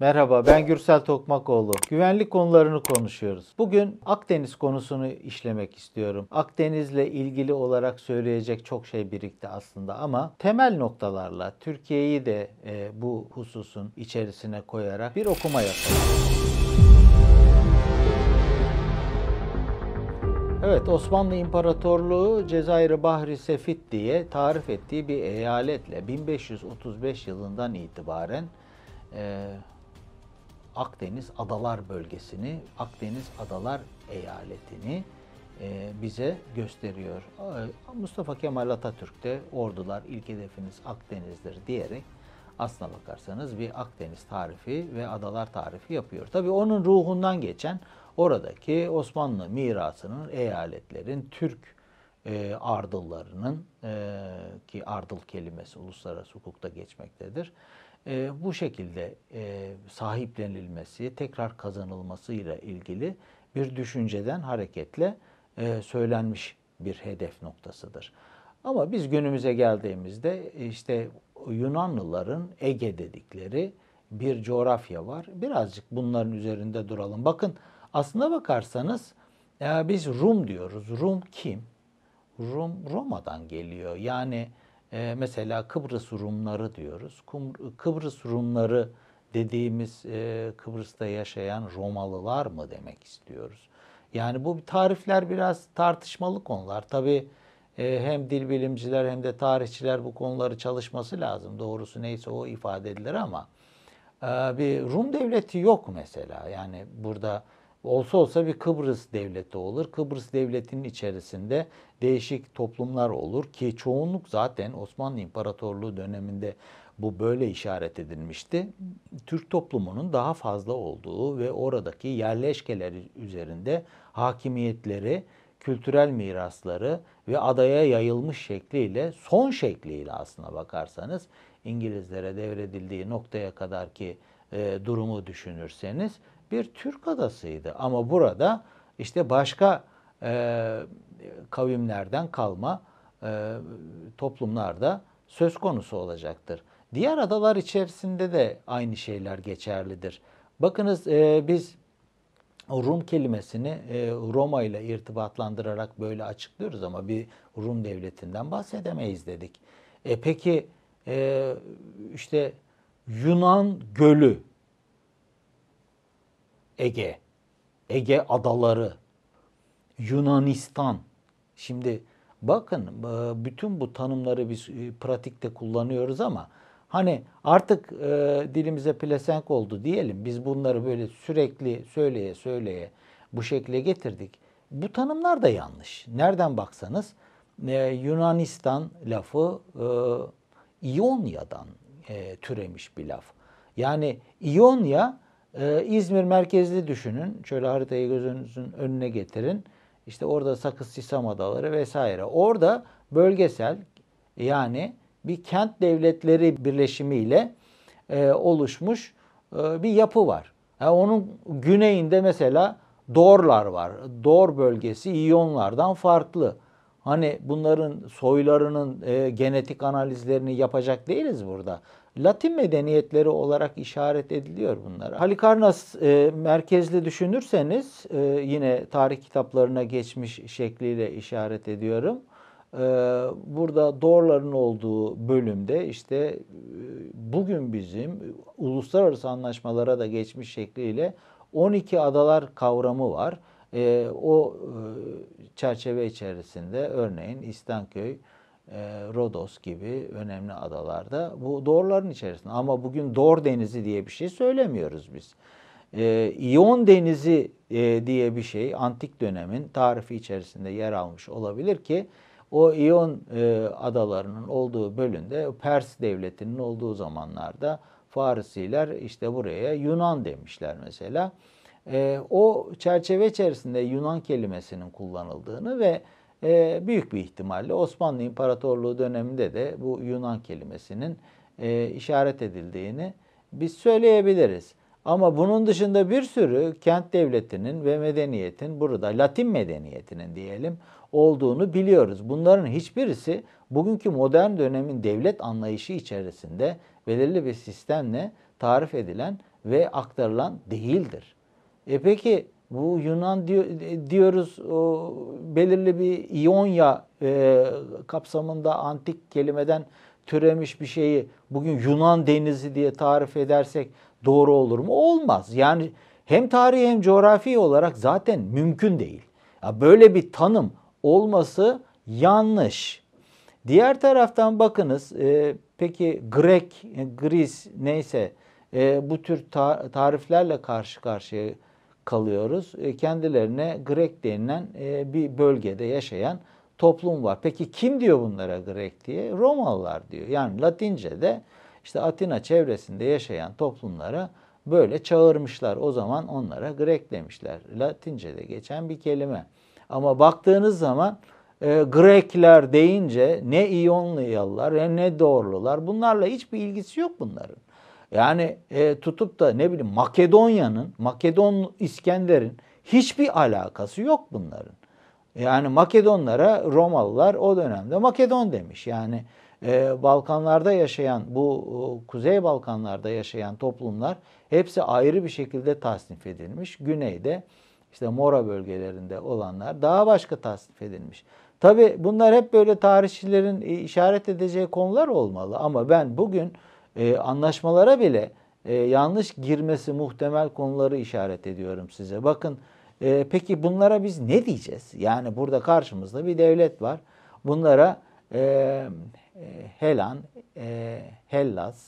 Merhaba ben Gürsel Tokmakoğlu. Güvenlik konularını konuşuyoruz. Bugün Akdeniz konusunu işlemek istiyorum. Akdeniz'le ilgili olarak söyleyecek çok şey birikti aslında ama temel noktalarla Türkiye'yi de e, bu hususun içerisine koyarak bir okuma yapalım. Evet Osmanlı İmparatorluğu Cezayir Bahri Sefit diye tarif ettiği bir eyaletle 1535 yılından itibaren e, Akdeniz Adalar Bölgesini, Akdeniz Adalar Eyaletini e, bize gösteriyor. E, Mustafa Kemal Atatürk de ordular ilk hedefiniz Akdeniz'dir diyerek aslına bakarsanız bir Akdeniz tarifi ve adalar tarifi yapıyor. Tabii onun ruhundan geçen oradaki Osmanlı mirasının, eyaletlerin, Türk e, ardıllarının e, ki ardıl kelimesi uluslararası hukukta geçmektedir e, bu şekilde e, sahiplenilmesi, tekrar kazanılması ile ilgili bir düşünceden hareketle e, söylenmiş bir hedef noktasıdır. Ama biz günümüze geldiğimizde işte Yunanlıların Ege dedikleri bir coğrafya var. Birazcık bunların üzerinde duralım. Bakın aslına bakarsanız ya biz Rum diyoruz. Rum kim? Rum Roma'dan geliyor. Yani e, mesela Kıbrıs Rumları diyoruz. Kıbrıs Rumları dediğimiz e, Kıbrıs'ta yaşayan Romalılar mı demek istiyoruz? Yani bu tarifler biraz tartışmalı konular. Tabii e, hem dil bilimciler hem de tarihçiler bu konuları çalışması lazım. Doğrusu neyse o ifade edilir ama e, bir Rum devleti yok mesela. Yani burada olsa olsa bir Kıbrıs devleti olur. Kıbrıs devletinin içerisinde değişik toplumlar olur ki çoğunluk zaten Osmanlı İmparatorluğu döneminde bu böyle işaret edilmişti. Türk toplumunun daha fazla olduğu ve oradaki yerleşkeler üzerinde hakimiyetleri, kültürel mirasları ve adaya yayılmış şekliyle, son şekliyle aslına bakarsanız İngilizlere devredildiği noktaya kadar ki e, durumu düşünürseniz bir Türk adasıydı. Ama burada işte başka e, kavimlerden kalma e, toplumlarda söz konusu olacaktır. Diğer adalar içerisinde de aynı şeyler geçerlidir. Bakınız e, biz Rum kelimesini e, Roma ile irtibatlandırarak böyle açıklıyoruz ama bir Rum devletinden bahsedemeyiz dedik. E, peki e, işte Yunan Gölü Ege, Ege adaları, Yunanistan. Şimdi bakın e, bütün bu tanımları biz e, pratikte kullanıyoruz ama hani artık e, dilimize plesenk oldu diyelim. Biz bunları böyle sürekli söyleye söyleye bu şekle getirdik. Bu tanımlar da yanlış. Nereden baksanız Yunanistan lafı İonya'dan türemiş bir laf. Yani İonya ee, İzmir merkezli düşünün. Şöyle haritayı gözünüzün önüne getirin. İşte orada Sakız Sisam Adaları vesaire. Orada bölgesel yani bir kent devletleri birleşimiyle e, oluşmuş e, bir yapı var. Yani onun güneyinde mesela Dorlar var. Dor bölgesi İyonlardan farklı. Hani bunların soylarının e, genetik analizlerini yapacak değiliz burada. Latin medeniyetleri olarak işaret ediliyor bunlar. Halikarnas e, merkezli düşünürseniz e, yine tarih kitaplarına geçmiş şekliyle işaret ediyorum. E, burada doğruların olduğu bölümde işte e, bugün bizim uluslararası anlaşmalara da geçmiş şekliyle 12 adalar kavramı var. E, o e, çerçeve içerisinde örneğin İstanköy, e, Rodos gibi önemli adalarda bu doğruların içerisinde. Ama bugün Dor Denizi diye bir şey söylemiyoruz biz. E, İyon Denizi e, diye bir şey antik dönemin tarifi içerisinde yer almış olabilir ki o İyon e, adalarının olduğu bölümde Pers devletinin olduğu zamanlarda Farisiler işte buraya Yunan demişler mesela. E, o çerçeve içerisinde Yunan kelimesinin kullanıldığını ve e, büyük bir ihtimalle Osmanlı İmparatorluğu döneminde de bu Yunan kelimesinin e, işaret edildiğini biz söyleyebiliriz. Ama bunun dışında bir sürü kent devletinin ve medeniyetin burada Latin medeniyetinin diyelim olduğunu biliyoruz. Bunların hiçbirisi bugünkü modern dönemin devlet anlayışı içerisinde belirli bir sistemle tarif edilen ve aktarılan değildir. E peki bu Yunan diyor, diyoruz o, belirli bir İonya e, kapsamında antik kelimeden türemiş bir şeyi bugün Yunan denizi diye tarif edersek doğru olur mu? Olmaz. Yani hem tarihi hem coğrafi olarak zaten mümkün değil. Ya böyle bir tanım olması yanlış. Diğer taraftan bakınız e, peki Grek, Gris neyse e, bu tür ta- tariflerle karşı karşıya kalıyoruz. E, kendilerine Grek denilen e, bir bölgede yaşayan toplum var. Peki kim diyor bunlara Grek diye? Romalılar diyor. Yani Latince'de işte Atina çevresinde yaşayan toplumlara böyle çağırmışlar. O zaman onlara Grek demişler. Latince'de geçen bir kelime. Ama baktığınız zaman e, Grekler deyince ne İyonluyalılar ne Doğrular bunlarla hiçbir ilgisi yok bunların. Yani e, tutup da ne bileyim Makedonya'nın, Makedon İskender'in hiçbir alakası yok bunların. Yani Makedonlara Romalılar o dönemde Makedon demiş. Yani e, Balkanlarda yaşayan bu Kuzey Balkanlarda yaşayan toplumlar hepsi ayrı bir şekilde tasnif edilmiş. Güneyde işte Mora bölgelerinde olanlar daha başka tasnif edilmiş. Tabi bunlar hep böyle tarihçilerin işaret edeceği konular olmalı ama ben bugün e, anlaşmalara bile e, yanlış girmesi muhtemel konuları işaret ediyorum size. Bakın e, peki bunlara biz ne diyeceğiz? Yani burada karşımızda bir devlet var. Bunlara e, e Helan, e, Hellas,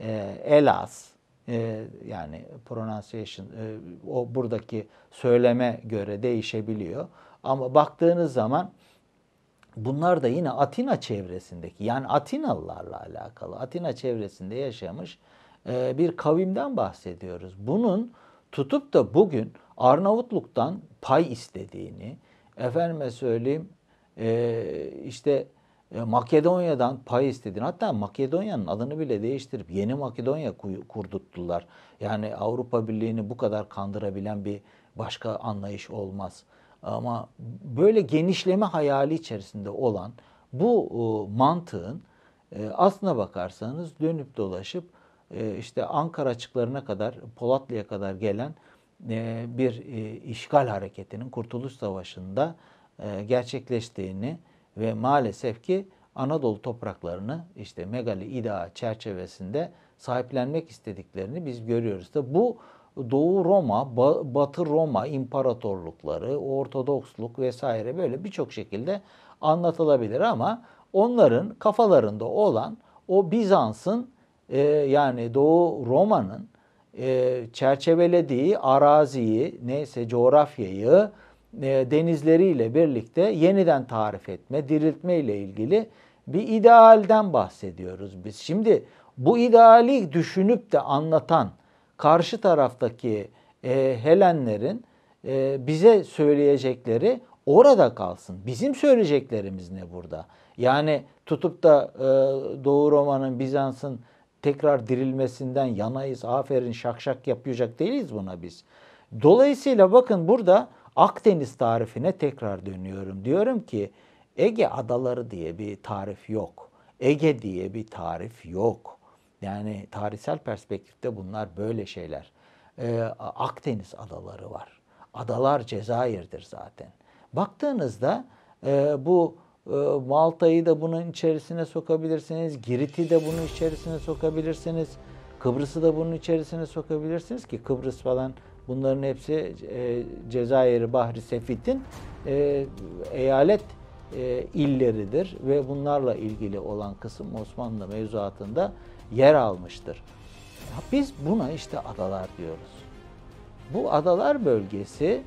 e, Elas, e, yani pronunciation e, o buradaki söyleme göre değişebiliyor. Ama baktığınız zaman bunlar da yine Atina çevresindeki yani Atinalılarla alakalı Atina çevresinde yaşamış e, bir kavimden bahsediyoruz. Bunun tutup da bugün Arnavutluk'tan pay istediğini, efendime söyleyeyim e, işte e, Makedonya'dan pay istediğini hatta Makedonya'nın adını bile değiştirip yeni Makedonya kurdurttular. Yani Avrupa Birliği'ni bu kadar kandırabilen bir başka anlayış olmaz. Ama böyle genişleme hayali içerisinde olan bu e, mantığın e, aslına bakarsanız dönüp dolaşıp e, işte Ankara açıklarına kadar Polatlı'ya kadar gelen bir işgal hareketinin Kurtuluş Savaşı'nda gerçekleştiğini ve maalesef ki Anadolu topraklarını işte Megali İda çerçevesinde sahiplenmek istediklerini biz görüyoruz. Da bu Doğu Roma, Batı Roma imparatorlukları, Ortodoksluk vesaire böyle birçok şekilde anlatılabilir ama onların kafalarında olan o Bizans'ın e, yani Doğu Roma'nın e, çerçevelediği araziyi neyse coğrafyayı e, denizleriyle birlikte yeniden tarif etme, diriltme ile ilgili bir idealden bahsediyoruz biz. Şimdi bu ideali düşünüp de anlatan karşı taraftaki e, Helenlerin e, bize söyleyecekleri orada kalsın. Bizim söyleyeceklerimiz ne burada? Yani tutup da e, Doğu Roma'nın, Bizans'ın tekrar dirilmesinden yanayız, aferin şak şak yapacak değiliz buna biz. Dolayısıyla bakın burada Akdeniz tarifine tekrar dönüyorum. Diyorum ki Ege adaları diye bir tarif yok. Ege diye bir tarif yok. Yani tarihsel perspektifte bunlar böyle şeyler. Ee, Akdeniz adaları var. Adalar Cezayir'dir zaten. Baktığınızda e, bu e, Malta'yı da bunun içerisine sokabilirsiniz. Girit'i de bunun içerisine sokabilirsiniz. Kıbrıs'ı da bunun içerisine sokabilirsiniz ki Kıbrıs falan bunların hepsi e, Cezayir Bahri Sefit'in e, eyalet e, illeridir ve bunlarla ilgili olan kısım Osmanlı mevzuatında yer almıştır. Biz buna işte adalar diyoruz. Bu adalar bölgesi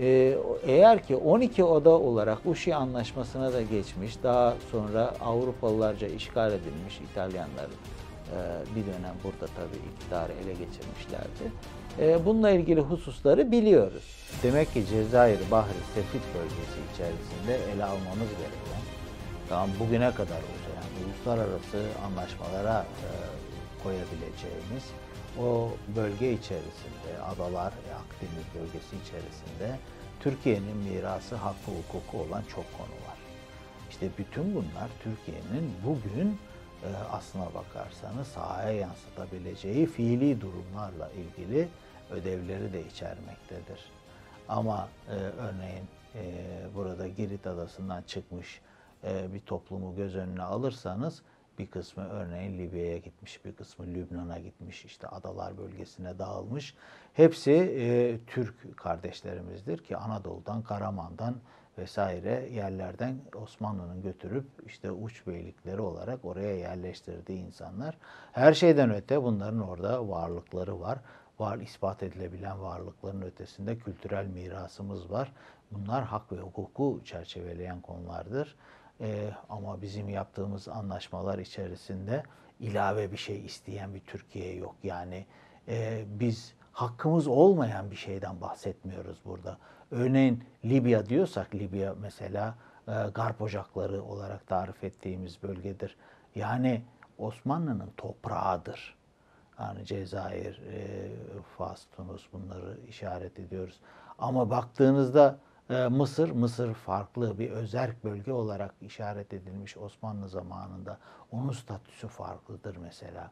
e, eğer ki 12 oda olarak Uşi Anlaşması'na da geçmiş, daha sonra Avrupalılarca işgal edilmiş İtalyanlar e, bir dönem burada tabii iktidarı ele geçirmişlerdi. E, bununla ilgili hususları biliyoruz. Demek ki Cezayir, Bahri, Sefit bölgesi içerisinde ele almamız gereken, tamam bugüne kadar uzayan uluslararası anlaşmalara e, koyabileceğimiz o bölge içerisinde, adalar, Akdeniz bölgesi içerisinde Türkiye'nin mirası, hakkı, hukuku olan çok konu var. İşte bütün bunlar Türkiye'nin bugün e, aslına bakarsanız sahaya yansıtabileceği fiili durumlarla ilgili ödevleri de içermektedir. Ama e, örneğin e, burada Girit Adası'ndan çıkmış e, bir toplumu göz önüne alırsanız bir kısmı örneğin Libya'ya gitmiş, bir kısmı Lübnan'a gitmiş, işte adalar bölgesine dağılmış. Hepsi e, Türk kardeşlerimizdir ki Anadolu'dan, Karaman'dan vesaire yerlerden Osmanlı'nın götürüp işte uç beylikleri olarak oraya yerleştirdiği insanlar. Her şeyden öte bunların orada varlıkları var. Var ispat edilebilen varlıkların ötesinde kültürel mirasımız var. Bunlar hak ve hukuku çerçeveleyen konulardır. Ee, ama bizim yaptığımız anlaşmalar içerisinde ilave bir şey isteyen bir Türkiye yok. Yani e, biz hakkımız olmayan bir şeyden bahsetmiyoruz burada. Örneğin Libya diyorsak Libya mesela e, garp ocakları olarak tarif ettiğimiz bölgedir. Yani Osmanlı'nın toprağıdır. Yani Cezayir, e, Fas, Tunus bunları işaret ediyoruz. Ama baktığınızda e, Mısır, Mısır farklı bir özerk bölge olarak işaret edilmiş Osmanlı zamanında. Onun statüsü farklıdır mesela.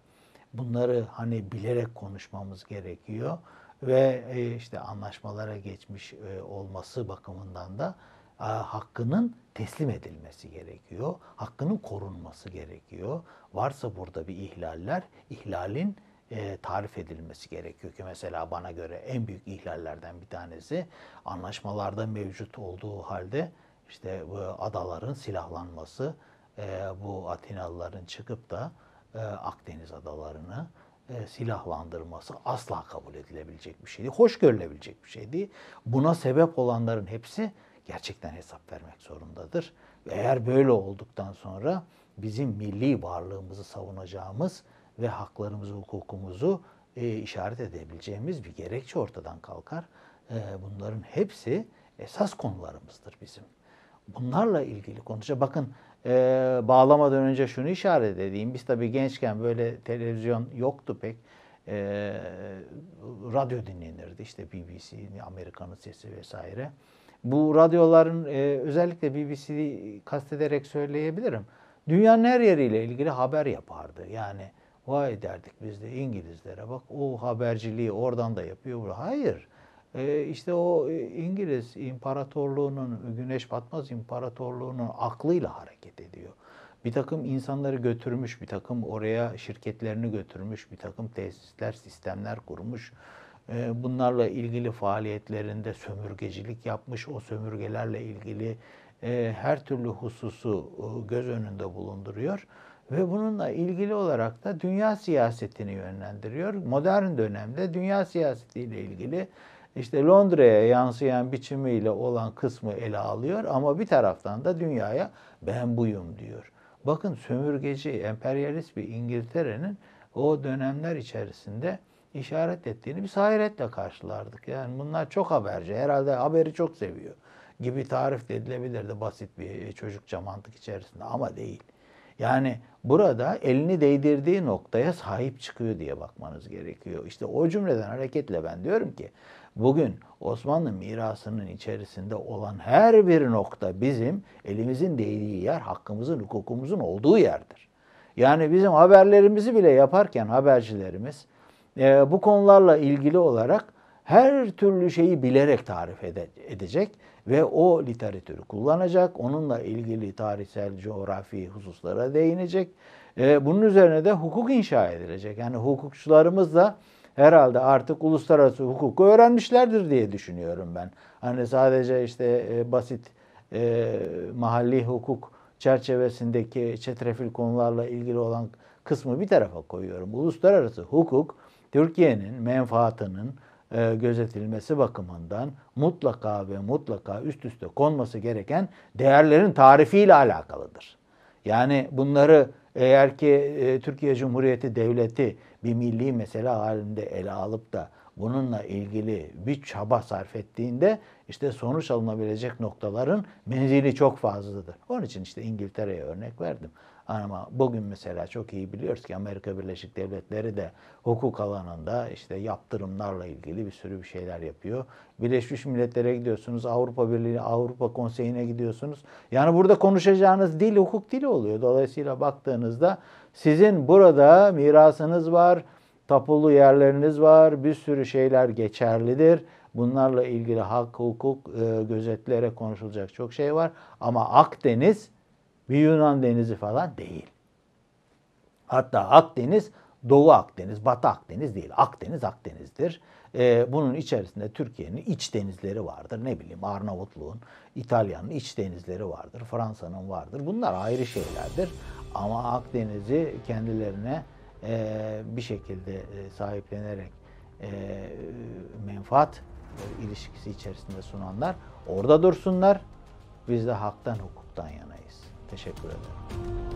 Bunları hani bilerek konuşmamız gerekiyor ve e, işte anlaşmalara geçmiş e, olması bakımından da hakkının teslim edilmesi gerekiyor. Hakkının korunması gerekiyor. Varsa burada bir ihlaller, ihlalin e, tarif edilmesi gerekiyor ki mesela bana göre en büyük ihlallerden bir tanesi anlaşmalarda mevcut olduğu halde işte bu adaların silahlanması, e, bu Atinalıların çıkıp da e, Akdeniz adalarını e, silahlandırması asla kabul edilebilecek bir şey değil. Hoş görülebilecek bir şey değil. Buna sebep olanların hepsi gerçekten hesap vermek zorundadır. Eğer böyle olduktan sonra bizim milli varlığımızı savunacağımız ve haklarımızı, hukukumuzu e, işaret edebileceğimiz bir gerekçe ortadan kalkar. E, bunların hepsi esas konularımızdır bizim. Bunlarla ilgili konuşacağız. Bakın e, bağlamadan önce şunu işaret edeyim. Biz tabii gençken böyle televizyon yoktu pek. E, radyo dinlenirdi işte BBC, Amerika'nın sesi vesaire. Bu radyoların e, özellikle BBC'yi kastederek söyleyebilirim. Dünyanın her yeriyle ilgili haber yapardı. Yani Vay derdik biz de İngilizlere bak o haberciliği oradan da yapıyor. Hayır. Ee, işte o e, İngiliz imparatorluğunun, Güneş Batmaz imparatorluğunun aklıyla hareket ediyor. Bir takım insanları götürmüş, bir takım oraya şirketlerini götürmüş, bir takım tesisler, sistemler kurmuş. Ee, bunlarla ilgili faaliyetlerinde sömürgecilik yapmış, o sömürgelerle ilgili e, her türlü hususu e, göz önünde bulunduruyor. Ve bununla ilgili olarak da dünya siyasetini yönlendiriyor. Modern dönemde dünya siyasetiyle ilgili işte Londra'ya yansıyan biçimiyle olan kısmı ele alıyor ama bir taraftan da dünyaya ben buyum diyor. Bakın sömürgeci, emperyalist bir İngiltere'nin o dönemler içerisinde işaret ettiğini biz hayretle karşılardık. Yani bunlar çok haberci, herhalde haberi çok seviyor gibi tarif edilebilirdi basit bir çocukça mantık içerisinde ama değil. Yani burada elini değdirdiği noktaya sahip çıkıyor diye bakmanız gerekiyor. İşte o cümleden hareketle ben diyorum ki bugün Osmanlı mirasının içerisinde olan her bir nokta bizim elimizin değdiği yer hakkımızın, hukukumuzun olduğu yerdir. Yani bizim haberlerimizi bile yaparken habercilerimiz e, bu konularla ilgili olarak her türlü şeyi bilerek tarif ede, edecek ve o literatürü kullanacak. Onunla ilgili tarihsel, coğrafi hususlara değinecek. E, bunun üzerine de hukuk inşa edilecek. Yani hukukçularımız da herhalde artık uluslararası hukuku öğrenmişlerdir diye düşünüyorum ben. Hani sadece işte e, basit e, mahalli hukuk çerçevesindeki çetrefil konularla ilgili olan kısmı bir tarafa koyuyorum. Uluslararası hukuk Türkiye'nin menfaatının, e, gözetilmesi bakımından mutlaka ve mutlaka üst üste konması gereken değerlerin tarifiyle alakalıdır. Yani bunları eğer ki e, Türkiye Cumhuriyeti Devleti bir milli mesele halinde ele alıp da bununla ilgili bir çaba sarf ettiğinde işte sonuç alınabilecek noktaların menzili çok fazladır. Onun için işte İngiltere'ye örnek verdim. Ama bugün mesela çok iyi biliyoruz ki Amerika Birleşik Devletleri de hukuk alanında işte yaptırımlarla ilgili bir sürü bir şeyler yapıyor. Birleşmiş Milletler'e gidiyorsunuz, Avrupa Birliği, Avrupa Konseyi'ne gidiyorsunuz. Yani burada konuşacağınız dil hukuk dili oluyor. Dolayısıyla baktığınızda Sizin burada mirasınız var, tapulu yerleriniz var, bir sürü şeyler geçerlidir. Bunlarla ilgili hak, hukuk, e, gözetlere konuşulacak çok şey var. Ama Akdeniz bir Yunan denizi falan değil. Hatta Akdeniz Doğu Akdeniz, Batı Akdeniz değil. Akdeniz Akdeniz'dir. Ee, bunun içerisinde Türkiye'nin iç denizleri vardır. Ne bileyim Arnavutluğun, İtalya'nın iç denizleri vardır. Fransa'nın vardır. Bunlar ayrı şeylerdir. Ama Akdeniz'i kendilerine e, bir şekilde e, sahiplenerek e, menfaat e, ilişkisi içerisinde sunanlar orada dursunlar. Biz de haktan hukuktan yanayız. Teşekkür ederim.